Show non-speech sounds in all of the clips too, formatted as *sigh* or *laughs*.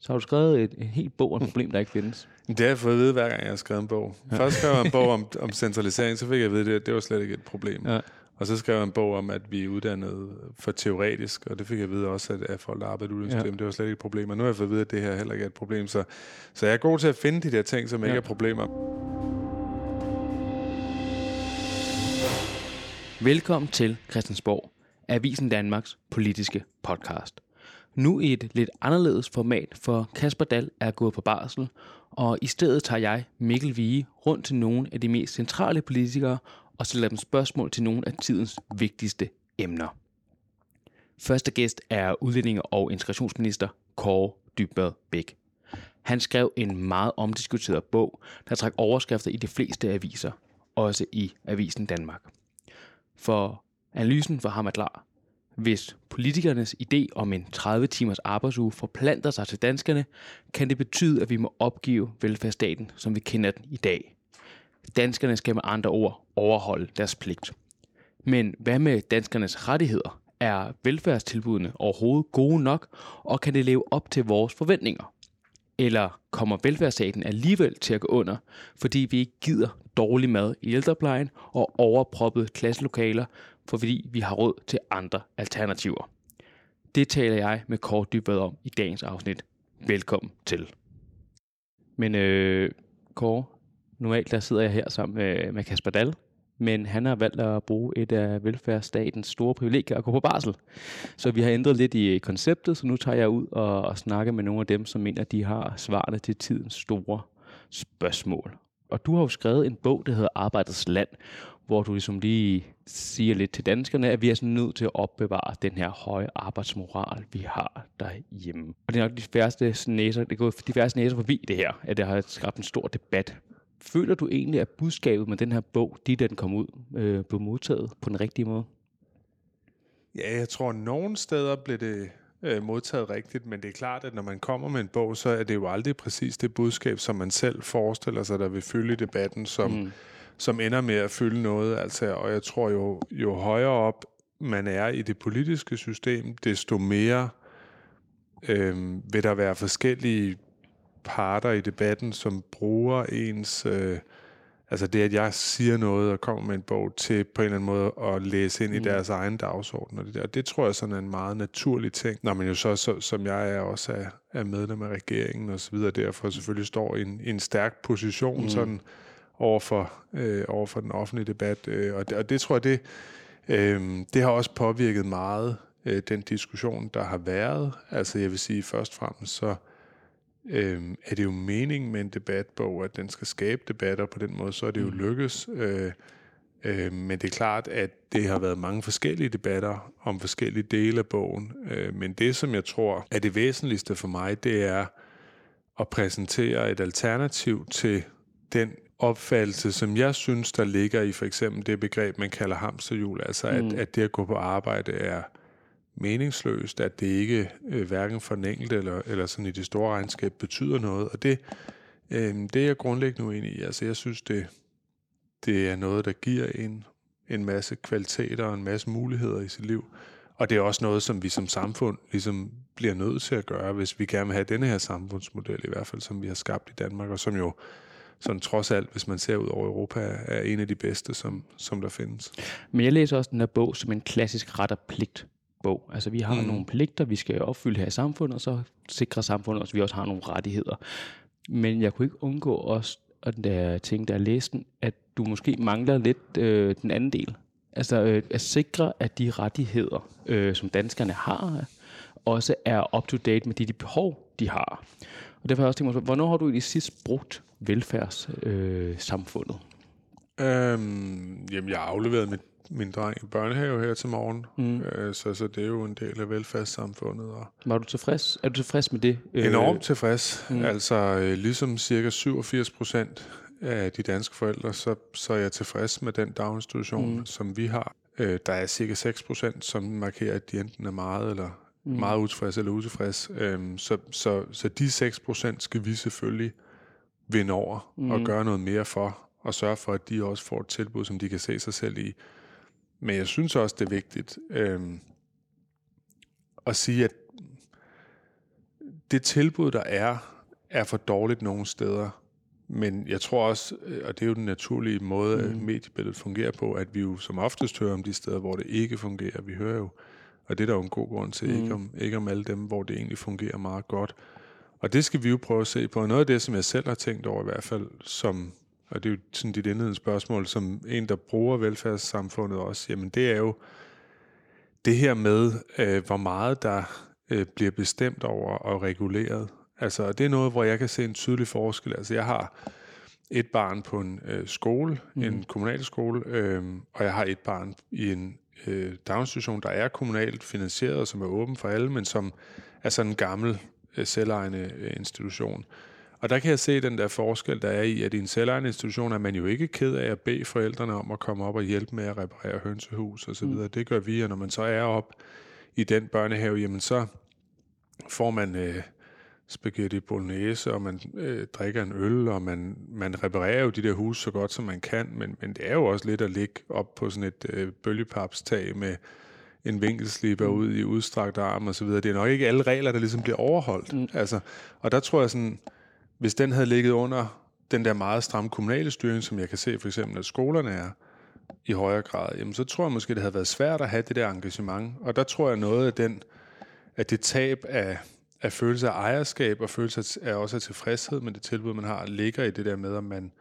Så har du skrevet et, en helt bog om et problem, der ikke findes. *laughs* Det har jeg fået at vide, hver gang jeg har skrevet en bog. Først skrev jeg en bog om, *laughs* om centralisering, så fik jeg at vide, at det, var slet ikke et problem. Ja. Og så skrev jeg en bog om, at vi er uddannet for teoretisk, og det fik jeg at vide også, at, at folk, der arbejder ude i Ja. det var slet ikke et problem. Og nu har jeg fået at vide, at det her heller ikke er et problem. Så, så jeg er god til at finde de der ting, som ikke Ja. er problemer. Velkommen til Christiansborg, Avisen Danmarks politiske podcast. Nu i et lidt anderledes format, for Kasper Dahl er gået på barsel, og i stedet tager jeg, Mikkel Vige, rundt til nogle af de mest centrale politikere og stiller dem spørgsmål til nogle af tidens vigtigste emner. Første gæst er udlændinge- og integrationsminister Kåre Dybvad Bæk. Han skrev en meget omdiskuteret bog, der trak overskrifter i de fleste aviser, også i Avisen Danmark. For analysen for ham er klar. Hvis politikernes idé om en 30 timers arbejdsuge forplanter sig til danskerne, kan det betyde, at vi må opgive velfærdsstaten, som vi kender den i dag. Danskerne skal med andre ord overholde deres pligt. Men hvad med danskernes rettigheder? Er velfærdstilbudene overhovedet gode nok, og kan det leve op til vores forventninger? Eller kommer velfærdsstaten alligevel til at gå under, fordi vi ikke gider dårlig mad i ældreplejen og overproppede klasselokaler, fordi vi har råd til andre alternativer? Det taler jeg med kort Dybvad om i dagens afsnit. Velkommen til. Men øh, Kåre, normalt der sidder jeg her sammen med, med Kasper Dahl, men han har valgt at bruge et af velfærdsstatens store privilegier at gå på barsel. Så vi har ændret lidt i konceptet, så nu tager jeg ud og, og snakker med nogle af dem, som mener, at de har svarene til tidens store spørgsmål. Og du har jo skrevet en bog, der hedder Arbejdets Land, hvor du ligesom lige siger lidt til danskerne, at vi er sådan nødt til at opbevare den her høje arbejdsmoral, vi har derhjemme. Og det er nok de færreste næser, det er gået de færreste næser forbi det her, at det har skabt en stor debat. Føler du egentlig, at budskabet med den her bog, de den kom ud, øh, blev modtaget på den rigtige måde? Ja, jeg tror, at nogle steder blev det øh, modtaget rigtigt, men det er klart, at når man kommer med en bog, så er det jo aldrig præcis det budskab, som man selv forestiller sig, der vil fylde i debatten, som, mm. Som ender med at fylde noget. Altså, og jeg tror jo, jo højere op man er i det politiske system, desto mere øh, vil der være forskellige parter i debatten, som bruger ens... Øh, altså det, at jeg siger noget og kommer med en bog til på en eller anden måde at læse ind mm. i deres egen dagsorden. Og det, der. det tror jeg sådan er en meget naturlig ting. Når man jo så, så som jeg er, også er, er medlem af regeringen og så videre, derfor selvfølgelig står i en, i en stærk position mm. sådan overfor, øh, overfor den offentlige debat. Øh, og, det, og det tror jeg, det, øh, det har også påvirket meget øh, den diskussion, der har været. Altså jeg vil sige først og fremmest, så øh, er det jo meningen med en debatbog, at den skal skabe debatter på den måde, så er det jo lykkes. Øh, øh, men det er klart, at det har været mange forskellige debatter om forskellige dele af bogen. Øh, men det, som jeg tror er det væsentligste for mig, det er at præsentere et alternativ til den opfattelse, som jeg synes, der ligger i for eksempel det begreb, man kalder hamsterhjul, altså mm. at, at det at gå på arbejde er meningsløst, at det ikke øh, hverken for den enkelte eller, eller sådan i det store regnskab betyder noget. Og det, øh, det er jeg grundlæggende uenig i. Altså jeg synes, det, det er noget, der giver en, en masse kvaliteter og en masse muligheder i sit liv. Og det er også noget, som vi som samfund ligesom bliver nødt til at gøre, hvis vi gerne vil have denne her samfundsmodel, i hvert fald som vi har skabt i Danmark, og som jo sådan trods alt, hvis man ser ud over Europa, er en af de bedste, som, som der findes. Men jeg læser også den her bog som en klassisk ret og pligt bog. Altså vi har mm. nogle pligter, vi skal opfylde her i samfundet, og så sikrer samfundet også, at vi også har nogle rettigheder. Men jeg kunne ikke undgå også, at da jeg tænkte, at jeg læste den, at du måske mangler lidt øh, den anden del. Altså øh, at sikre, at de rettigheder, øh, som danskerne har, også er up-to-date med de, de behov, de har. Og derfor har jeg også tænkt mig, hvornår har du i det sidst brugt velfærdssamfundet? Øh, øhm, jamen, jeg har afleveret mit min dreng i børnehave her til morgen, mm. øh, så, så det er jo en del af velfærdssamfundet. Og Var du tilfreds? Er du tilfreds med det? enormt tilfreds. Mm. Altså øh, ligesom cirka 87 procent af de danske forældre, så, så er jeg tilfreds med den daginstitution, mm. som vi har. Øh, der er cirka 6 procent, som markerer, at de enten er meget eller mm. meget utilfreds eller utilfreds. Øhm, så, så, så de 6 procent skal vi selvfølgelig vinde over mm. og gøre noget mere for, og sørge for, at de også får et tilbud, som de kan se sig selv i. Men jeg synes også, det er vigtigt øhm, at sige, at det tilbud, der er, er for dårligt nogle steder. Men jeg tror også, øh, og det er jo den naturlige måde, mm. mediebilledet fungerer på, at vi jo som oftest hører om de steder, hvor det ikke fungerer. Vi hører jo, og det er der jo en god grund til, mm. ikke, om, ikke om alle dem, hvor det egentlig fungerer meget godt. Og det skal vi jo prøve at se på. Noget af det, som jeg selv har tænkt over i hvert fald, som, og det er jo sådan dit indledende spørgsmål, som en, der bruger velfærdssamfundet også, jamen det er jo det her med, øh, hvor meget der øh, bliver bestemt over og reguleret. Altså, det er noget, hvor jeg kan se en tydelig forskel. Altså, jeg har et barn på en øh, skole, mm. en kommunal skole, øh, og jeg har et barn i en øh, daginstitution, der er kommunalt finansieret, og som er åben for alle, men som er sådan en gammel øh, selvejende øh, institution. Og der kan jeg se den der forskel, der er i, at i en selvejende institution er man jo ikke ked af at bede forældrene om at komme op og hjælpe med at reparere hønsehus osv. Mm. Det gør vi, og når man så er op i den børnehave, jamen så får man øh, spaghetti bolognese, og man øh, drikker en øl, og man, man reparerer jo de der huse så godt, som man kan, men, men det er jo også lidt at ligge op på sådan et øh, bølgepapstag med en vinkelsliber mm. ud i udstrakt arm og så videre. Det er nok ikke alle regler, der ligesom bliver overholdt. Mm. Altså, og der tror jeg sådan, hvis den havde ligget under den der meget stramme kommunale styring, som jeg kan se for eksempel, at skolerne er i højere grad, jamen så tror jeg måske, det havde været svært at have det der engagement. Og der tror jeg noget af den, at det tab af, af følelse af ejerskab og følelse af også af tilfredshed med det tilbud, man har, ligger i det der med, om man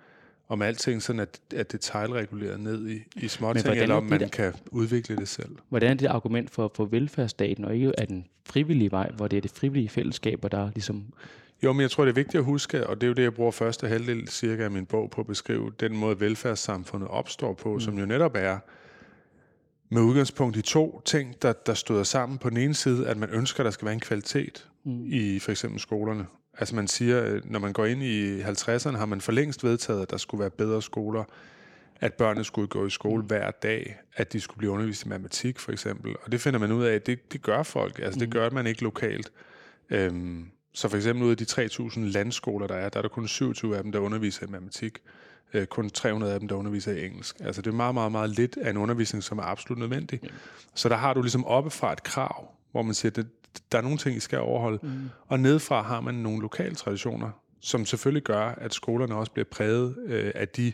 om alting sådan at, at detaljreguleret ned i, i småting, eller om man der, kan udvikle det selv. Hvordan er det argument for, for velfærdsstaten, og ikke af den frivillige vej, hvor det er det frivillige fællesskaber, der ligesom jo, men jeg tror, det er vigtigt at huske, og det er jo det, jeg bruger første halvdel cirka af min bog på at beskrive, den måde velfærdssamfundet opstår på, mm. som jo netop er med udgangspunkt i to ting, der, der støder sammen. På den ene side, at man ønsker, at der skal være en kvalitet mm. i for eksempel skolerne. Altså man siger, øh, når man går ind i 50'erne, har man for længst vedtaget, at der skulle være bedre skoler, at børnene skulle gå i skole mm. hver dag, at de skulle blive undervist i matematik for eksempel. Og det finder man ud af, at det, det gør folk. Altså mm. det gør man ikke lokalt. Øhm, så for eksempel ud af de 3.000 landskoler, der er, der er der kun 27 af dem, der underviser i matematik. Øh, kun 300 af dem, der underviser i engelsk. Altså det er meget, meget, meget lidt af en undervisning, som er absolut nødvendig. Ja. Så der har du ligesom oppefra et krav, hvor man siger, at der er nogle ting, I skal overholde. Mm. Og nedefra har man nogle lokale traditioner, som selvfølgelig gør, at skolerne også bliver præget øh, af de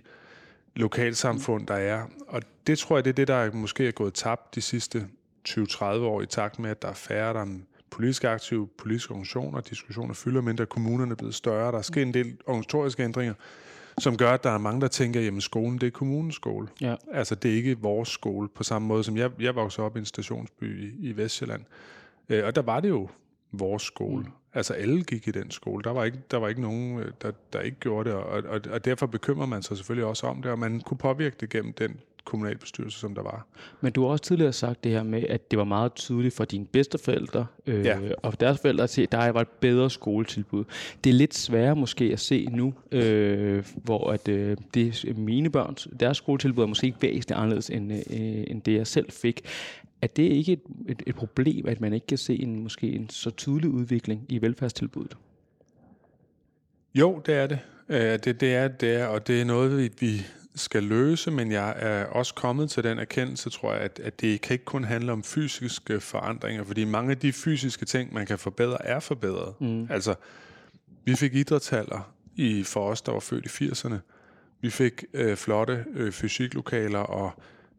lokalsamfund, der er. Og det tror jeg, det er det, der måske er gået tabt de sidste 20-30 år i takt med, at der er færre, der politisk aktive politiske organisationer, diskussioner fylder mindre, kommunerne er blevet større, der er sket en del organisatoriske ændringer, som gør, at der er mange, der tænker, at skolen det er kommunens skole. Ja. Altså det er ikke vores skole, på samme måde som jeg, jeg voksede op i en stationsby i, i Vestjylland. Øh, og der var det jo vores skole. Mm. Altså alle gik i den skole. Der var ikke, der var ikke nogen, øh, der, der ikke gjorde det, og, og, og derfor bekymrer man sig selvfølgelig også om det, og man kunne påvirke det gennem den kommunalbestyrelse, som der var. Men du har også tidligere sagt det her med, at det var meget tydeligt for dine bedsteforældre øh, ja. og deres forældre at se, at der var et bedre skoletilbud. Det er lidt sværere måske at se nu, øh, hvor at, øh, det, mine børns, deres skoletilbud er måske ikke væsentligt anderledes, end, øh, end det jeg selv fik. Er det ikke et, et, et problem, at man ikke kan se en måske en så tydelig udvikling i velfærdstilbuddet? Jo, det er det. Uh, det, det er det er, og det er noget, vi, vi skal løse, men jeg er også kommet til den erkendelse, tror jeg, at, at det kan ikke kun handle om fysiske forandringer, fordi mange af de fysiske ting, man kan forbedre, er forbedret. Mm. Altså, vi fik idrætshaller i, for os, der var født i 80'erne. Vi fik øh, flotte øh, fysiklokaler og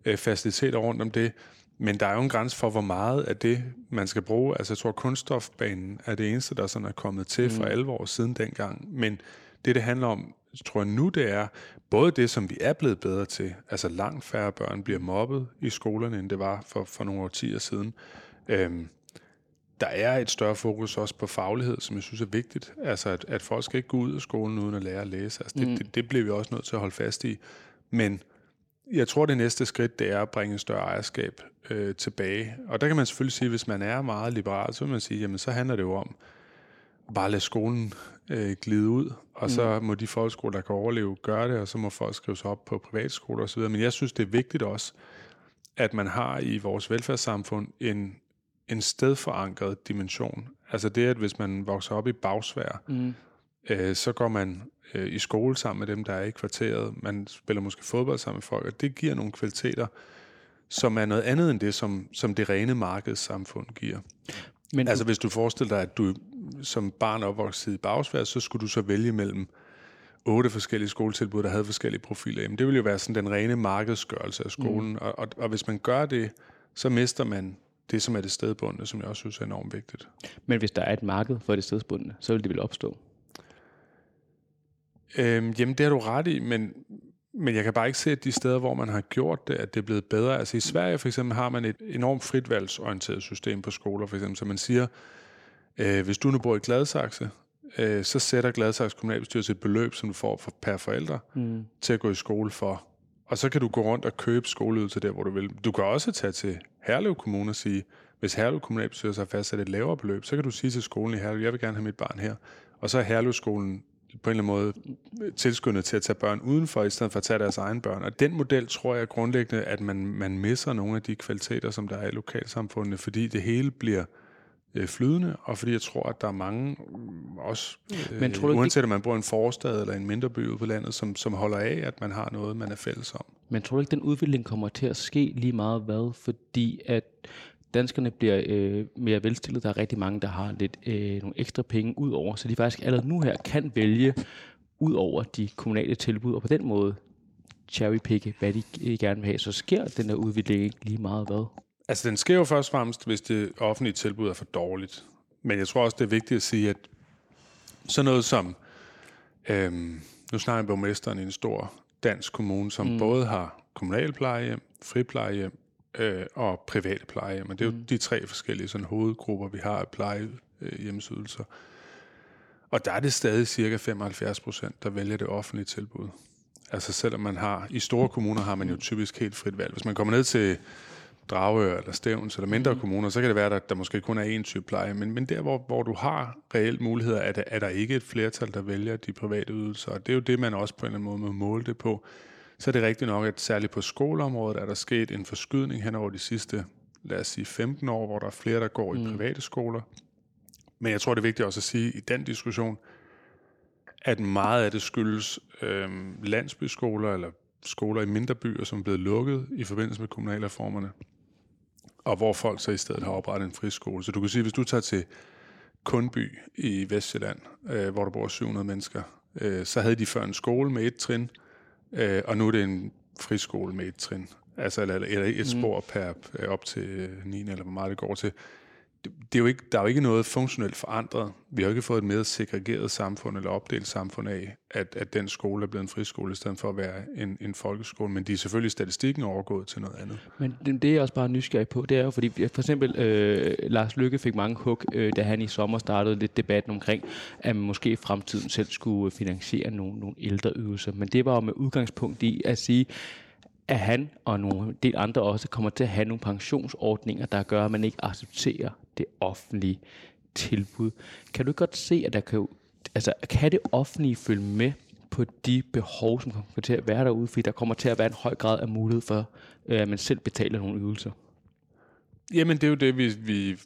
øh, faciliteter rundt om det. Men der er jo en grænse for, hvor meget af det, man skal bruge. Altså, jeg tror, kunststofbanen er det eneste, der sådan er kommet til mm. for alvor siden dengang. Men det, det handler om, tror jeg nu, det er både det, som vi er blevet bedre til. Altså, langt færre børn bliver mobbet i skolerne, end det var for, for nogle årtier siden. Øhm, der er et større fokus også på faglighed, som jeg synes er vigtigt. Altså, at, at folk skal ikke gå ud af skolen uden at lære at læse. Altså, det, mm. det, det bliver vi også nødt til at holde fast i. Men jeg tror, det næste skridt, det er at bringe større ejerskab øh, tilbage. Og der kan man selvfølgelig sige, hvis man er meget liberal, så vil man sige, jamen så handler det jo om bare at lade skolen øh, glide ud, og mm. så må de folkeskoler, der kan overleve, gøre det, og så må folk skrive sig op på privatskoler osv. Men jeg synes, det er vigtigt også, at man har i vores velfærdssamfund en, en stedforankret dimension. Altså det, at hvis man vokser op i bagsvær, mm. øh, så går man øh, i skole sammen med dem, der er i kvarteret. Man spiller måske fodbold sammen med folk, og det giver nogle kvaliteter, som er noget andet end det, som, som det rene markedssamfund giver. Men altså hvis du forestiller dig, at du som barn opvokset i Bagsvær, så skulle du så vælge mellem otte forskellige skoletilbud, der havde forskellige profiler. Jamen, det ville jo være sådan den rene markedsgørelse af skolen. Mm. Og, og, og hvis man gør det, så mister man det, som er det stedbundne, som jeg også synes er enormt vigtigt. Men hvis der er et marked for det stedbundne, så vil det vel opstå? Øhm, jamen, det har du ret i, men, men jeg kan bare ikke se, at de steder, hvor man har gjort det, at det er blevet bedre. Altså i Sverige for eksempel har man et enormt fritvalgsorienteret system på skoler, for eksempel, så man siger, øh, hvis du nu bor i Gladsaxe, øh, så sætter Gladsaxe kommunalbestyrelse et beløb, som du får for, per forældre, mm. til at gå i skole for. Og så kan du gå rundt og købe skoleydelse der, hvor du vil. Du kan også tage til Herlev Kommune og sige, hvis Herlev kommunalbestyrelse har fastsat et lavere beløb, så kan du sige til skolen i Herlev, jeg vil gerne have mit barn her. Og så er Herlev-skolen på en eller anden måde tilskyndet til at tage børn udenfor, i stedet for at tage deres egen børn. Og den model tror jeg grundlæggende, at man, man misser nogle af de kvaliteter, som der er i lokalsamfundene, fordi det hele bliver øh, flydende, og fordi jeg tror, at der er mange, mm, også øh, Men tror du uanset om man bor i en forstad eller en mindre by ude på landet, som, som holder af, at man har noget, man er fælles om. Men tror du ikke, den udvikling kommer til at ske lige meget hvad? Fordi at danskerne bliver øh, mere velstillet. Der er rigtig mange, der har lidt øh, nogle ekstra penge ud over, så de faktisk allerede nu her kan vælge ud over de kommunale tilbud, og på den måde cherrypicke, hvad de gerne vil have. Så sker den der udvikling ikke lige meget hvad? Altså, den sker jo først og fremmest, hvis det offentlige tilbud er for dårligt. Men jeg tror også, det er vigtigt at sige, at sådan noget som, øhm, nu snakker jeg borgmesteren i en stor dansk kommune, som mm. både har kommunal plejehjem, friplejehjem øh, og private plejehjem. Og det er jo mm. de tre forskellige sådan, hovedgrupper, vi har af plejehjemsydelser. Og der er det stadig cirka 75 procent, der vælger det offentlige tilbud. Altså selvom man har, i store kommuner har man jo typisk helt frit valg. Hvis man kommer ned til Dragør eller Stævns eller mindre mm. kommuner, så kan det være, at der måske kun er én type pleje. Men, men der, hvor, hvor du har reelt muligheder, er der, er der ikke et flertal, der vælger de private ydelser. Og det er jo det, man også på en eller anden måde må måle det på så er det rigtigt nok, at særligt på skoleområdet er der sket en forskydning hen over de sidste, lad os sige, 15 år, hvor der er flere, der går mm. i private skoler. Men jeg tror, det er vigtigt også at sige i den diskussion, at meget af det skyldes øh, landsbyskoler eller skoler i mindre byer, som er blevet lukket i forbindelse med kommunalreformerne, og hvor folk så i stedet har oprettet en friskole. Så du kan sige, hvis du tager til Kundby i Vestjylland, øh, hvor der bor 700 mennesker, øh, så havde de før en skole med et trin, Øh, og nu er det en friskole med et trin. Altså, eller, eller et mm. spor per, øh, op til 9, eller hvor meget det går til. Det, det er jo ikke, der er jo ikke noget funktionelt forandret. Vi har jo ikke fået et mere segregeret samfund eller opdelt samfund af, at, at den skole er blevet en friskole, i stedet for at være en, en folkeskole. Men de er selvfølgelig statistikken overgået til noget andet. Men det, det er jeg også bare nysgerrig på, det er jo, fordi for eksempel øh, Lars Lykke fik mange hug, øh, da han i sommer startede lidt debatten omkring, at man måske i fremtiden selv skulle finansiere nogle, nogle ældreydelser. Men det var jo med udgangspunkt i at sige, at han og nogle del andre også kommer til at have nogle pensionsordninger, der gør, at man ikke accepterer det offentlige tilbud. Kan du godt se, at der kan, altså, kan det offentlige følge med på de behov, som kommer til at være derude, fordi der kommer til at være en høj grad af mulighed for, øh, at man selv betaler nogle ydelser? Jamen, det er jo det, vi, vi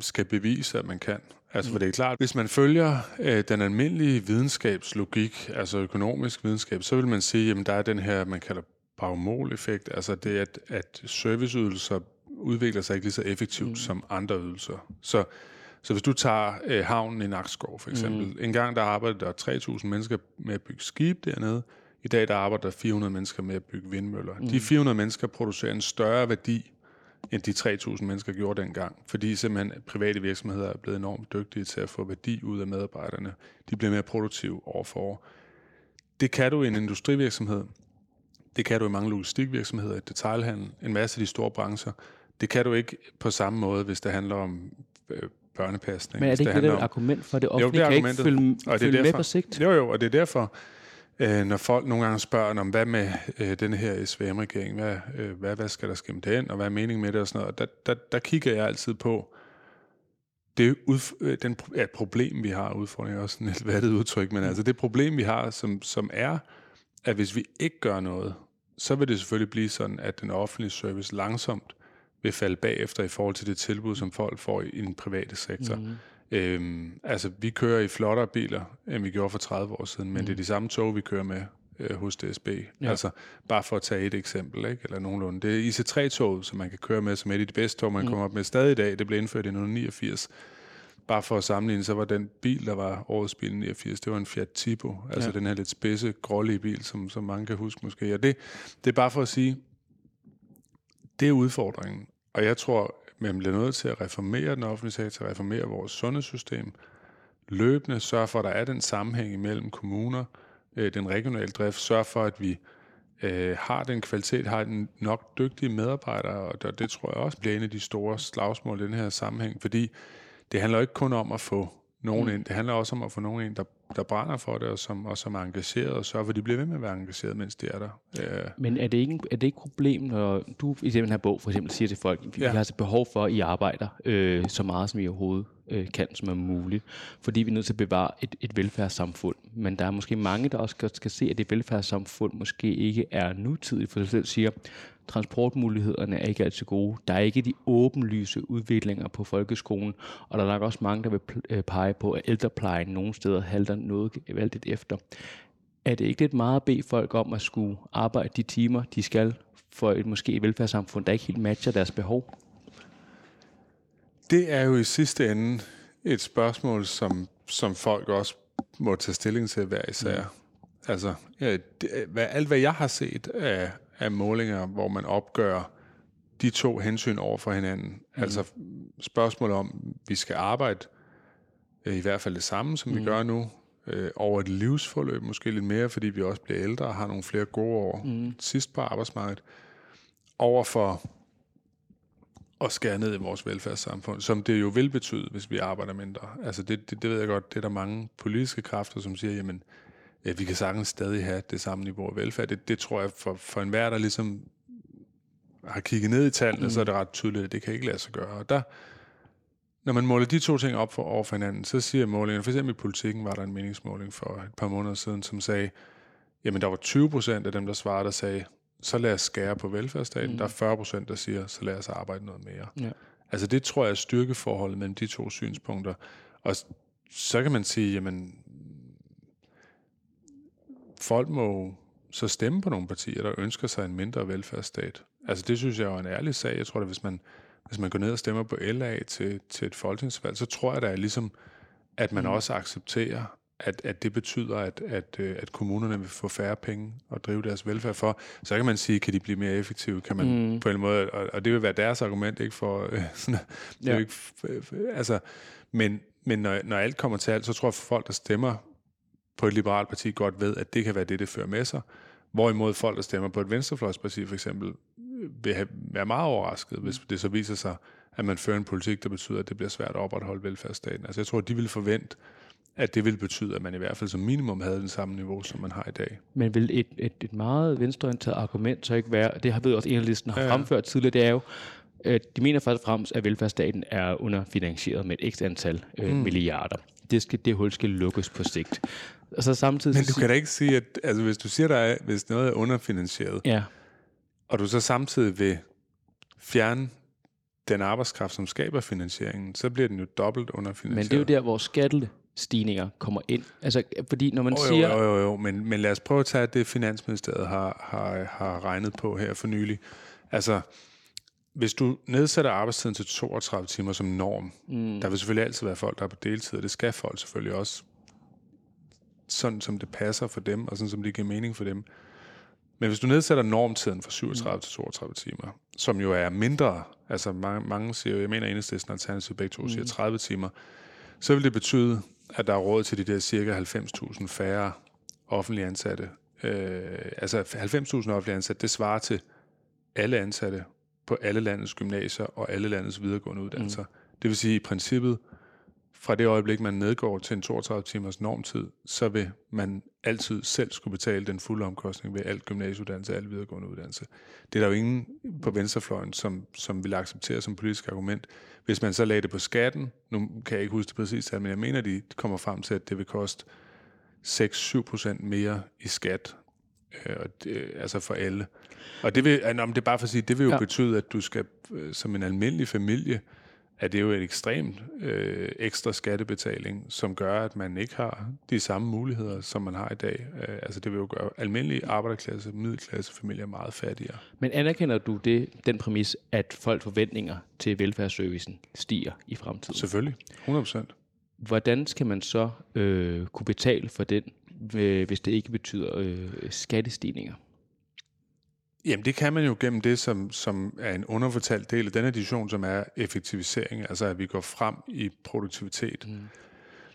skal bevise, at man kan. Altså, for det er klart, hvis man følger øh, den almindelige videnskabslogik, altså økonomisk videnskab, så vil man sige, at der er den her, man kalder baumol-effekt, altså det, at, at serviceydelser udvikler sig ikke lige så effektivt mm. som andre ydelser. Så, så hvis du tager øh, havnen i Nakskov for eksempel, mm. en gang der arbejdede der 3.000 mennesker med at bygge skib dernede, i dag der arbejder der 400 mennesker med at bygge vindmøller. Mm. De 400 mennesker producerer en større værdi, end de 3.000 mennesker gjorde dengang, fordi simpelthen private virksomheder er blevet enormt dygtige til at få værdi ud af medarbejderne. De bliver mere produktive år for år. Det kan du i en industrivirksomhed, det kan du i mange logistikvirksomheder, i detailhandel, en masse af de store brancher. Det kan du ikke på samme måde, hvis det handler om øh, børnepasning. Men er det ikke det, det et argument for, at det offentlige jo, det kan ikke følge, og det er derfor, med på sigt? Jo, jo, og det er derfor, øh, når folk nogle gange spørger om, hvad med øh, denne her SVM-regering, hvad, øh, hvad, hvad skal der ske med den, og hvad er meningen med det og sådan noget, der, der, der kigger jeg altid på, det udf- øh, den, ja, problem, vi har, udfordring er også sådan et vattet udtryk, men altså det problem, vi har, som, som er, at hvis vi ikke gør noget, så vil det selvfølgelig blive sådan, at den offentlige service langsomt vil falde bagefter i forhold til det tilbud, som folk får i den private sektor. Mm. Øhm, altså, vi kører i flottere biler, end vi gjorde for 30 år siden, men mm. det er de samme tog, vi kører med øh, hos DSB. Ja. Altså, bare for at tage et eksempel, ikke? eller nogenlunde. Det er IC3-toget, som man kan køre med, som er et af de bedste tog, man mm. kommer op med stadig i dag. Det blev indført i 1989. bare for at sammenligne, så var den bil, der var årets bil 89, det var en Fiat Tipo. Altså ja. den her lidt spidse, grålige bil, som, som mange kan huske måske. Og det, det er bare for at sige, det er udfordringen. Og jeg tror, man bliver nødt til at reformere den offentlige sektor, reformere vores sundhedssystem, løbende sørge for, at der er den sammenhæng imellem kommuner, øh, den regionale drift, sørge for, at vi øh, har den kvalitet, har den nok dygtige medarbejdere, og det, det tror jeg også bliver en af de store slagsmål i den her sammenhæng, fordi det handler ikke kun om at få nogen mm. ind, det handler også om at få nogen ind, der, der brænder for det, og som, og som er engageret, og sørge for, at de bliver ved med at være engageret, mens de er der. Øh. Men er det ikke er det ikke et problem, når du i den her bog for eksempel siger til folk, vi ja. har altså behov for, at I arbejder øh, så meget, som I overhovedet øh, kan, som er muligt, fordi vi er nødt til at bevare et, et velfærdssamfund. Men der er måske mange, der også skal, skal se, at det velfærdssamfund måske ikke er nutidigt, for det selv siger, transportmulighederne er ikke altid gode. Der er ikke de åbenlyse udviklinger på folkeskolen, og der er nok også mange, der vil øh, pege på, at ældreplejen nogle steder halter noget valgt efter. Er det ikke lidt meget at bede folk om at skulle arbejde de timer, de skal for et måske et velfærdssamfund, der ikke helt matcher deres behov? Det er jo i sidste ende et spørgsmål, som, som folk også må tage stilling til hver især. Mm. Altså, ja, det, hvad, alt hvad jeg har set af, af målinger, hvor man opgør de to hensyn over for hinanden. Mm. Altså spørgsmålet om, vi skal arbejde øh, i hvert fald det samme, som mm. vi gør nu, øh, over et livsforløb, måske lidt mere, fordi vi også bliver ældre og har nogle flere gode år mm. sidst på arbejdsmarkedet, over for at skære ned i vores velfærdssamfund, som det jo vil betyde, hvis vi arbejder mindre. Altså det, det, det ved jeg godt, det er der mange politiske kræfter, som siger, jamen, ja, vi kan sagtens stadig have det samme niveau af velfærd. Det, det tror jeg, for, for enhver, der ligesom har kigget ned i tallene, mm. så er det ret tydeligt, at det kan ikke lade sig gøre. Og der, når man måler de to ting op for, over for hinanden, så siger målingen, for eksempel i politikken var der en meningsmåling for et par måneder siden, som sagde, jamen der var 20 procent af dem, der svarede, der sagde, så lad os skære på velfærdsstaten. Mm. Der er 40 procent, der siger, så lad os arbejde noget mere. Ja. Altså det tror jeg er styrkeforholdet mellem de to synspunkter. Og så kan man sige, jamen, folk må så stemme på nogle partier, der ønsker sig en mindre velfærdsstat. Altså det synes jeg er en ærlig sag. Jeg tror, at hvis man, hvis man går ned og stemmer på LA til, til et folketingsvalg, så tror jeg, der er ligesom, at man mm. også accepterer, at, at det betyder, at, at, øh, at kommunerne vil få færre penge at drive deres velfærd for. Så kan man sige, kan de blive mere effektive? Kan man mm. på en måde, og, og det vil være deres argument, ikke for øh, *laughs* sådan, det ja. ikke, altså, men, men når, når alt kommer til alt, så tror jeg, at folk, der stemmer på et liberalt parti, godt ved, at det kan være det, det fører med sig. Hvorimod folk, der stemmer på et venstrefløjsparti for eksempel, vil have, være meget overrasket, hvis det så viser sig, at man fører en politik, der betyder, at det bliver svært at opretholde velfærdsstaten. Altså jeg tror, de vil forvente, at det vil betyde, at man i hvert fald som minimum havde den samme niveau, som man har i dag. Men vil et, et, et meget venstreorienteret argument så ikke være, det har vi også enhedslisten har ja. fremført tidligere, det er jo, de mener først og fremmest, at velfærdsstaten er underfinansieret med et ekstra antal øh, mm. milliarder. Det, skal, det hul skal lukkes på sigt. Og så samtidig... Men du kan da ikke sige, at altså, hvis du siger, der hvis noget er underfinansieret, ja. og du så samtidig vil fjerne den arbejdskraft, som skaber finansieringen, så bliver den jo dobbelt underfinansieret. Men det er jo der, hvor skatte stigninger kommer ind. Altså, fordi når man oh, siger... Jo, jo, jo, men, men lad os prøve at tage det, Finansministeriet har, har, har regnet på her for nylig. Altså, hvis du nedsætter arbejdstiden til 32 timer som norm, mm. der vil selvfølgelig altid være folk, der er på deltid, og det skal folk selvfølgelig også, sådan som det passer for dem, og sådan som det giver mening for dem. Men hvis du nedsætter normtiden fra 37 mm. til 32 timer, som jo er mindre, altså mange, mange siger jo, jeg mener enhedslisten Alternativ begge to mm. siger 30 timer, så vil det betyde, at der er råd til de der cirka 90.000 færre offentlige ansatte. Øh, altså 90.000 offentlige ansatte, det svarer til alle ansatte på alle landets gymnasier og alle landets videregående uddannelser. Mm. Det vil sige, i princippet, fra det øjeblik, man nedgår til en 32 timers normtid, så vil man altid selv skulle betale den fulde omkostning ved alt gymnasieuddannelse og al videregående uddannelse. Det er der jo ingen på venstrefløjen, som, som vil acceptere som politisk argument. Hvis man så lagde det på skatten, nu kan jeg ikke huske det præcis, men jeg mener, de kommer frem til, at det vil koste 6-7 procent mere i skat, og det, altså for alle. Og det vil, det er bare for at sige, det vil jo ja. betyde, at du skal øh, som en almindelig familie er det jo et ekstremt øh, ekstra skattebetaling, som gør, at man ikke har de samme muligheder, som man har i dag. Øh, altså det vil jo gøre almindelige arbejderklasse, middelklasse familier meget fattigere. Men anerkender du det, den præmis, at folk forventninger til velfærdsservicen stiger i fremtiden? Selvfølgelig, 100 procent. hvordan skal man så øh, kunne betale for den, øh, hvis det ikke betyder øh, skattestigninger? Jamen det kan man jo gennem det, som, som er en underfortalt del af denne edition, som er effektivisering, altså at vi går frem i produktivitet, mm.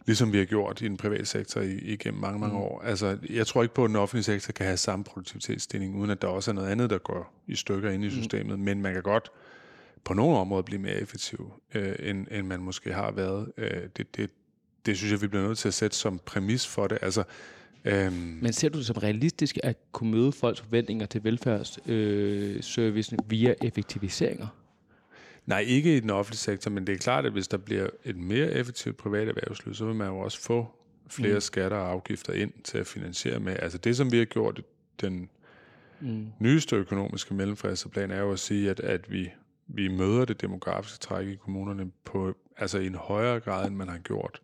ligesom vi har gjort i den private sektor igennem mange, mange mm. år. Altså jeg tror ikke på, at den offentlige sektor kan have samme produktivitetsstigning, uden at der også er noget andet, der går i stykker ind i mm. systemet, mm. men man kan godt på nogle områder blive mere effektiv, øh, end, end man måske har været. Øh, det, det, det synes jeg, vi bliver nødt til at sætte som præmis for det. Altså Øhm. Men ser du det som realistisk at kunne møde folks forventninger til velfærdsservicen øh, via effektiviseringer? Nej, ikke i den offentlige sektor, men det er klart, at hvis der bliver et mere effektivt privat erhvervsliv, så vil man jo også få flere mm. skatter og afgifter ind til at finansiere med. Altså det, som vi har gjort den mm. nyeste økonomiske mellemfristeplan, er jo at sige, at, at vi, vi møder det demografiske træk i kommunerne på, altså i en højere grad, end man har gjort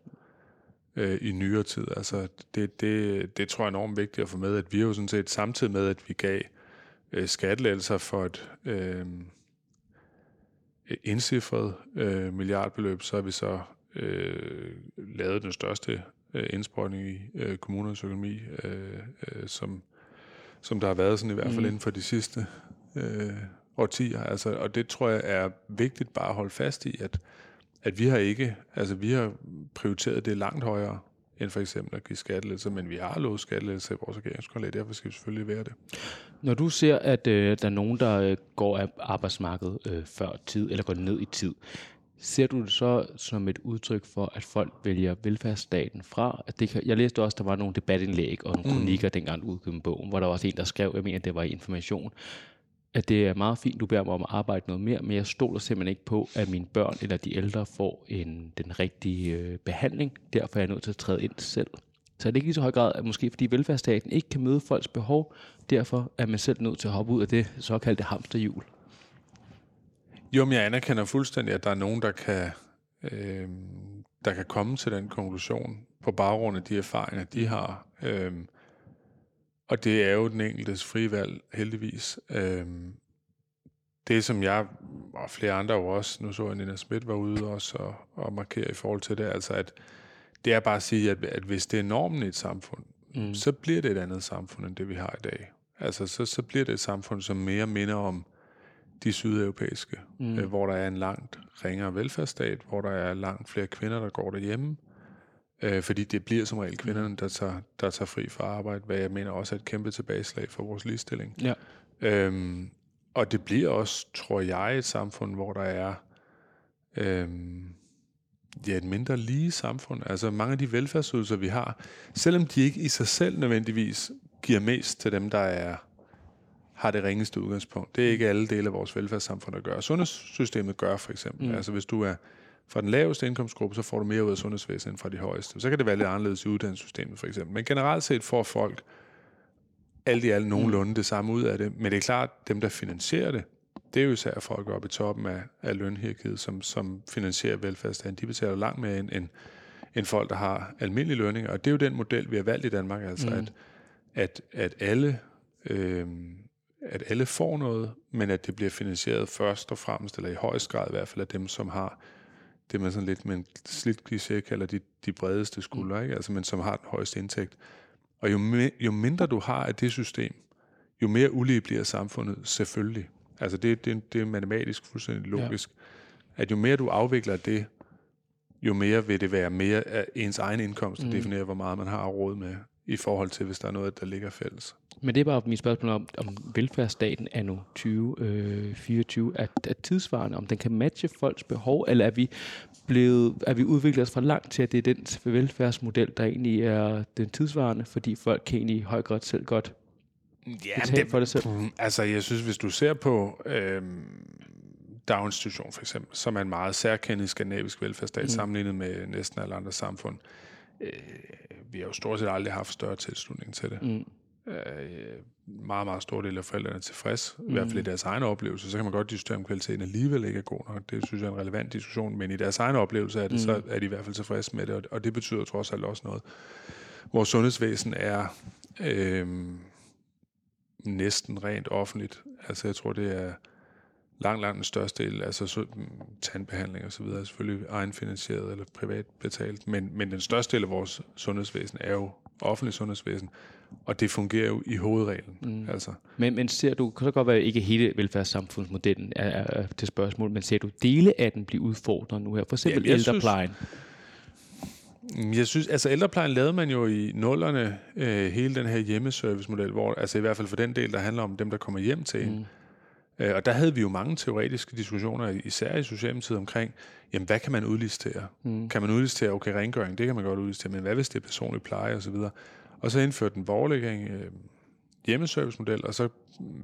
øh, i nyere tid. Altså, det, det, det tror jeg er enormt vigtigt at få med, at vi jo sådan set samtidig med, at vi gav øh, skattelettelser for et øh, indcifret øh, milliardbeløb, så har vi så øh, lavet den største øh, indsprøjtning i øh, kommunernes økonomi, øh, øh, som, som der har været sådan i hvert fald mm. inden for de sidste øh, årtier. Altså, og det tror jeg er vigtigt bare at holde fast i, at at vi har ikke, altså vi har prioriteret det langt højere, end for eksempel at give skattelettelser, men vi har lovet skattelettelser i vores regeringsgrundlag, derfor skal vi selvfølgelig være det. Når du ser, at øh, der er nogen, der øh, går af arbejdsmarkedet øh, før tid, eller går ned i tid, ser du det så som et udtryk for, at folk vælger velfærdsstaten fra? At det kan, jeg læste også, at der var nogle debatindlæg og nogle mm. kronikker, dengang udkom bogen, hvor der var også en, der skrev, jeg mener, det var information, at det er meget fint, du beder mig om at arbejde noget mere, men jeg stoler simpelthen ikke på, at mine børn eller de ældre får en, den rigtige øh, behandling. Derfor er jeg nødt til at træde ind selv. Så er det ikke lige så høj grad, at måske fordi velfærdsstaten ikke kan møde folks behov, derfor er man selv nødt til at hoppe ud af det såkaldte hamsterhjul. Jo, men jeg anerkender fuldstændig, at der er nogen, der kan, øh, der kan komme til den konklusion på baggrund af de erfaringer, de har. Øh, og det er jo den enkeltes frivalg, heldigvis. Øhm, det, som jeg og flere andre jo også, nu så jeg Nina Schmidt var ude også og, og markere i forhold til det, altså at det er bare at sige, at, at hvis det er normen i et samfund, mm. så bliver det et andet samfund, end det vi har i dag. Altså så, så bliver det et samfund, som mere minder om de sydeuropæiske, mm. øh, hvor der er en langt ringere velfærdsstat, hvor der er langt flere kvinder, der går derhjemme, Øh, fordi det bliver som regel kvinderne, der tager, der tager fri fra arbejde, hvad jeg mener også er et kæmpe tilbageslag for vores ligestilling. Ja. Øhm, og det bliver også, tror jeg, et samfund, hvor der er øhm, ja, et mindre lige samfund. Altså mange af de velfærdsydelser, vi har, selvom de ikke i sig selv nødvendigvis giver mest til dem, der er har det ringeste udgangspunkt. Det er ikke alle dele af vores velfærdssamfund, der gør. Sundhedssystemet gør for eksempel. Mm. Altså hvis du er fra den laveste indkomstgruppe, så får du mere ud af sundhedsvæsenet end fra de højeste. Så kan det være lidt anderledes i uddannelsessystemet for eksempel. Men generelt set får folk alt i alt nogenlunde det samme ud af det. Men det er klart, dem der finansierer det, det er jo især folk oppe i toppen af, af lønhierarkiet, som, som finansierer velfærdsstaten. De betaler langt mere end, end, end folk, der har almindelige lønninger. Og det er jo den model, vi har valgt i Danmark, altså mm. at, at, at alle... Øh, at alle får noget, men at det bliver finansieret først og fremmest, eller i højst grad i hvert fald af dem, som har det man sådan lidt med en slidt kliché kalder de, de bredeste skuldre, ikke? Altså, men som har den højeste indtægt. Og jo, me, jo mindre du har af det system, jo mere ulige bliver samfundet selvfølgelig. Altså det, det, det er matematisk fuldstændig logisk. Ja. At jo mere du afvikler det, jo mere vil det være mere af ens egen indkomst, at mm. definere, hvor meget man har råd med, i forhold til, hvis der er noget, der ligger fælles. Men det er bare mit spørgsmål om, om velfærdsstaten er nu 2024 øh, er, er tidsvarende, om den kan matche folks behov, eller er vi blevet, er vi udviklet os for langt til, at det er den velfærdsmodel, der egentlig er den tidsvarende, fordi folk kan egentlig i høj grad selv godt ja, det, for det selv? Altså, jeg synes, hvis du ser på øh, daginstitution for eksempel, som er en meget særkendt skandinavisk velfærdsstat, mm. sammenlignet med næsten alle andre samfund, øh, vi har jo stort set aldrig haft større tilslutning til det. Mm. Øh, meget, meget stor del af forældrene er tilfreds, mm. i hvert fald i mm. deres egen oplevelse. Så kan man godt diskutere, om kvaliteten alligevel ikke er god nok. Det synes jeg er en relevant diskussion, men i deres egen oplevelse er det, mm. så er de i hvert fald tilfreds med det, og, og det betyder trods alt også noget. Vores sundhedsvæsen er øh, næsten rent offentligt. Altså jeg tror, det er langt, langt den største del, altså så, mm, tandbehandling og så videre, er selvfølgelig egenfinansieret eller privat betalt, men, men den største del af vores sundhedsvæsen er jo offentlig sundhedsvæsen, og det fungerer jo i hovedreglen. Mm. Altså. Men, men ser du, kan det godt være, ikke hele velfærdssamfundsmodellen er, er til spørgsmål, men ser du dele af den blive udfordret nu her? For eksempel ja, ældreplejen. Synes, jeg synes, altså ældreplejen lavede man jo i nullerne øh, hele den her hjemmeservice-model, hvor, altså i hvert fald for den del, der handler om dem, der kommer hjem til mm. en. Øh, og der havde vi jo mange teoretiske diskussioner, især i Socialdemokratiet, omkring, jamen hvad kan man udlistere? Mm. Kan man udlistere, okay, rengøring, det kan man godt udlistere, men hvad hvis det er personlig pleje osv.? Og så indførte den borgerlige øh, hjemmeservice-model, og så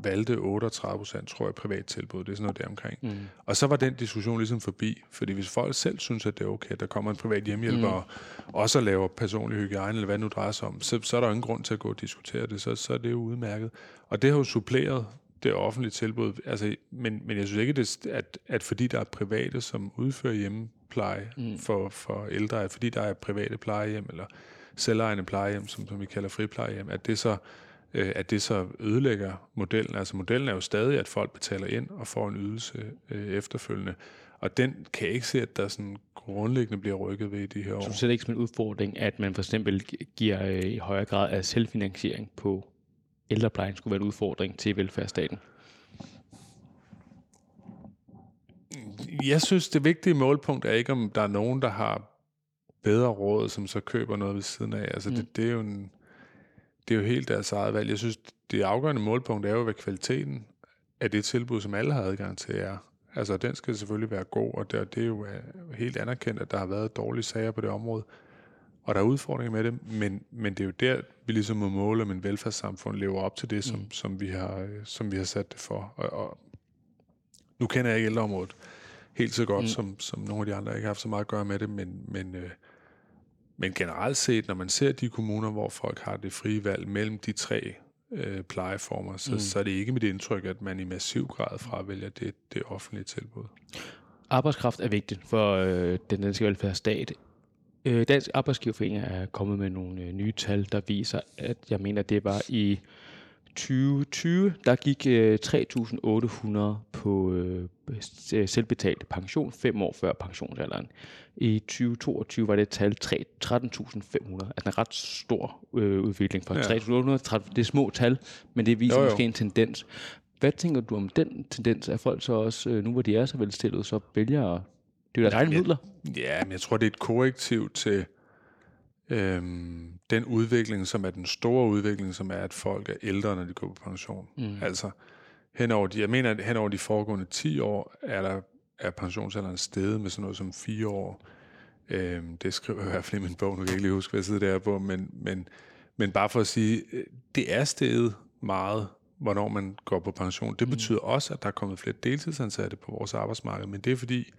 valgte 38 procent, tror jeg, privat tilbud. Det er sådan noget der omkring. Mm. Og så var den diskussion ligesom forbi, fordi hvis folk selv synes, at det er okay, at der kommer en privat hjemmehjælper, mm. og også laver personlig hygiejne, eller hvad nu drejer sig om, så, så er der ingen grund til at gå og diskutere det, så, så er det jo udmærket. Og det har jo suppleret det offentlige tilbud. Altså, men, men jeg synes ikke, det, at, at fordi der er private, som udfører hjemmepleje mm. for, for ældre, at fordi der er private plejehjem, eller selvejende plejehjem, som, som vi kalder friplejehjem, at det så øh, at det så ødelægger modellen. Altså modellen er jo stadig, at folk betaler ind og får en ydelse øh, efterfølgende. Og den kan jeg ikke se, at der sådan grundlæggende bliver rykket ved i de her år. Så du ser det ikke som en udfordring, at man for eksempel giver øh, i højere grad af selvfinansiering på ældreplejen skulle være en udfordring til velfærdsstaten? Jeg synes, det vigtige målpunkt er ikke, om der er nogen, der har bedre råd, som så køber noget ved siden af. Altså, mm. det, det, er jo en, det er jo helt deres eget valg. Jeg synes, det afgørende målpunkt er jo, hvad kvaliteten af det tilbud, som alle har adgang til, er. Altså, den skal selvfølgelig være god, og det, det er jo øh, helt anerkendt, at der har været dårlige sager på det område og der er udfordringer med det, men, men det er jo der, vi ligesom må måle, om en velfærdssamfund lever op til det, som, mm. som, vi, har, som vi har sat det for. Og, og nu kender jeg ikke ældreområdet helt så godt, mm. som, som nogle af de andre. Jeg ikke har haft så meget at gøre med det, men, men, øh, men generelt set, når man ser de kommuner, hvor folk har det frie valg mellem de tre øh, plejeformer, så, mm. så er det ikke mit indtryk, at man i massiv grad fravælger det, det offentlige tilbud. Arbejdskraft er vigtigt for øh, den danske velfærdsstat. Øh, Dansk Arbejdsgiverforening er kommet med nogle øh, nye tal, der viser, at jeg mener, det var i 2020, der gik øh, 3.800 på øh, selvbetalt pension, fem år før pensionsalderen. I 2022 var det tal 13.500, altså en ret stor øh, udvikling fra ja. 3.800. Det er små tal, men det viser jo, jo. måske en tendens. Hvad tænker du om den tendens? at folk så også, øh, nu hvor de er så velstillet, så vælger det er jo egne midler. Ja, men jeg tror, det er et korrektiv til øhm, den udvikling, som er den store udvikling, som er, at folk er ældre, når de går på pension. Mm. Altså, henover de, jeg mener, at henover de foregående 10 år, er der er pensionsalderen steget med sådan noget som 4 år. Øhm, det skriver jeg i hvert fald i min bog, nu kan jeg ikke lige huske, hvad side det er på, men, men, men bare for at sige, øh, det er steget meget, hvornår man går på pension. Det mm. betyder også, at der er kommet flere deltidsansatte på vores arbejdsmarked, men det er fordi,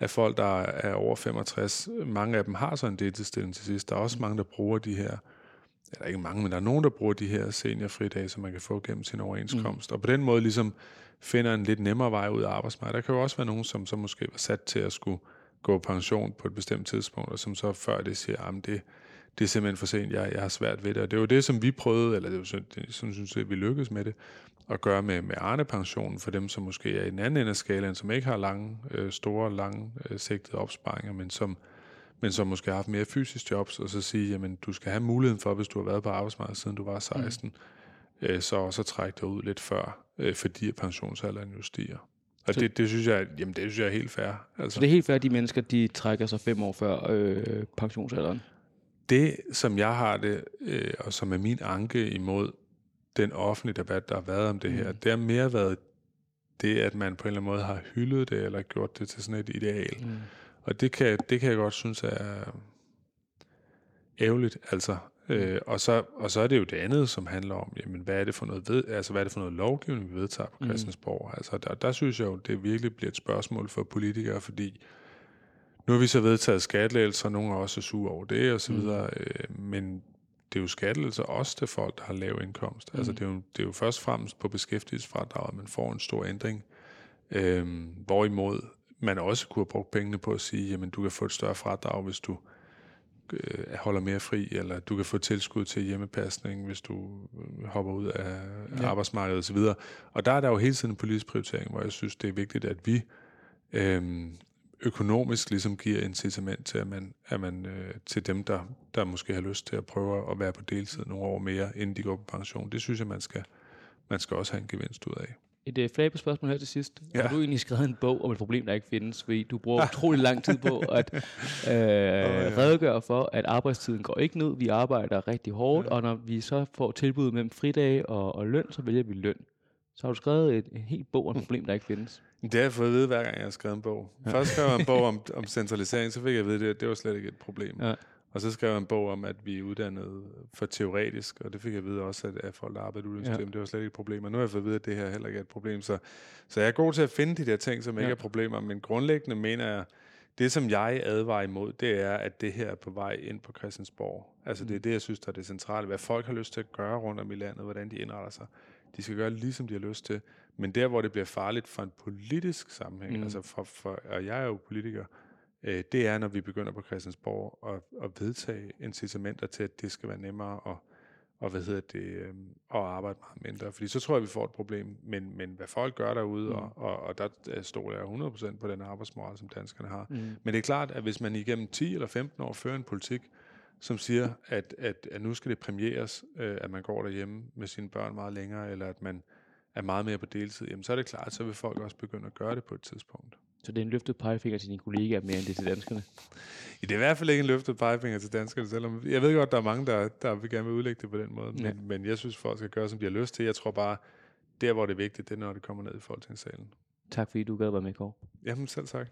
af folk, der er over 65, mange af dem har så en deltidsstilling til sidst. Der er også mange, der bruger de her, eller ikke mange, men der er nogen, der bruger de her seniorfridage, som man kan få gennem sin overenskomst. Mm. Og på den måde ligesom finder en lidt nemmere vej ud af arbejdsmarkedet. Der kan jo også være nogen, som så måske var sat til at skulle gå på pension på et bestemt tidspunkt, og som så før det siger, at det, det er simpelthen for sent, jeg, jeg har svært ved det. Og det var det, som vi prøvede, eller det det, sådan synes jeg, vi lykkedes med det, at gøre med, med Arne-pensionen for dem, som måske er i den anden ende af skalaen, som ikke har lange, øh, store, lange øh, sigtede opsparinger, men som, men som måske har haft mere fysisk jobs, og så sige, jamen du skal have muligheden for, hvis du har været på arbejdsmarkedet siden du var 16, mm. øh, så også trække dig ud lidt før, øh, fordi pensionsalderen jo stiger. Og det, det, synes jeg, jamen det synes jeg er helt fair. Altså. Så det er helt fair, at de mennesker, de trækker sig fem år før øh, pensionsalderen? Det, som jeg har det, øh, og som er min anke imod den offentlige debat, der har været om det her, mm. det har mere været det, at man på en eller anden måde har hyldet det, eller gjort det til sådan et ideal. Mm. Og det kan, det kan jeg godt synes er ærgerligt, altså. Mm. Øh, og, så, og så er det jo det andet, som handler om, jamen, hvad er det for noget, ved, altså, hvad er det for noget lovgivning, vi vedtager på mm. Christiansborg? Mm. Altså, der, der synes jeg jo, det virkelig bliver et spørgsmål for politikere, fordi nu har vi så vedtaget skattelægelser, og nogle er også sure over det, og så mm. videre, øh, men det er jo skattelettelser også til folk, der har lav indkomst. Altså, mm. Altså det er, jo, det er jo først og fremmest på beskæftigelsesfradraget, at man får en stor ændring. Øhm, hvorimod man også kunne have brugt pengene på at sige, jamen du kan få et større fradrag, hvis du øh, holder mere fri, eller du kan få tilskud til hjemmepasning, hvis du øh, hopper ud af ja. arbejdsmarkedet osv. Og der er der jo hele tiden en politisk prioritering, hvor jeg synes, det er vigtigt, at vi øh, økonomisk ligesom giver incitament til, at man, at man øh, til dem, der, der måske har lyst til at prøve at være på deltid nogle år mere, inden de går på pension. Det synes jeg, man skal, man skal også have en gevinst ud af. Et uh, flabet spørgsmål her til sidst. Ja. Har du egentlig skrevet en bog om et problem, der ikke findes? Fordi du bruger utrolig lang tid på at *laughs* øh, oh, ja. redegøre for, at arbejdstiden går ikke ned. Vi arbejder rigtig hårdt, ja. og når vi så får tilbud mellem fridage og, og løn, så vælger vi løn. Så har du skrevet et, en helt bog om et problem, der ikke findes. *laughs* Det har jeg fået at vide, hver gang jeg har skrevet en bog. Først skrev jeg en bog om, *laughs* om centralisering, så fik jeg at vide, at det, var slet ikke et problem. Ja. Og så skrev jeg en bog om, at vi er uddannet for teoretisk, og det fik jeg at vide også, at, at folk, der arbejder i ja. det var slet ikke et problem. Og nu har jeg fået at vide, at det her heller ikke er et problem. Så, så jeg er god til at finde de der ting, som ja. ikke er problemer, men grundlæggende mener jeg, det som jeg advarer imod, det er, at det her er på vej ind på Christiansborg. Altså det er mm. det, jeg synes, der er det centrale. Hvad folk har lyst til at gøre rundt om i landet, hvordan de indretter sig. De skal gøre lige, som de har lyst til. Men der, hvor det bliver farligt for en politisk sammenhæng, mm. altså for, for, og jeg er jo politiker, øh, det er, når vi begynder på Christiansborg at, at vedtage incitamenter til, at det skal være nemmere at, og hvad hedder det, øh, at arbejde meget mindre. Fordi så tror jeg, vi får et problem. Men, men hvad folk gør derude, mm. og, og, og der stoler jeg 100% på den arbejdsmoral, som danskerne har. Mm. Men det er klart, at hvis man igennem 10 eller 15 år fører en politik, som siger, at, at, at nu skal det premieres, øh, at man går derhjemme med sine børn meget længere, eller at man er meget mere på deltid, jamen så er det klart, så vil folk også begynde at gøre det på et tidspunkt. Så det er en løftet pegefinger til dine kollegaer mere end det til danskerne? Ja, det er i hvert fald ikke en løftet pegefinger til danskerne, selvom jeg ved godt, der er mange, der, der vil gerne vil udlægge det på den måde, ja. men, men jeg synes, folk skal gøre, som de har lyst til. Jeg tror bare, der hvor det er vigtigt, det er, når det kommer ned i folketingssalen. Tak fordi du gad være med, Kåre. Jamen selv tak.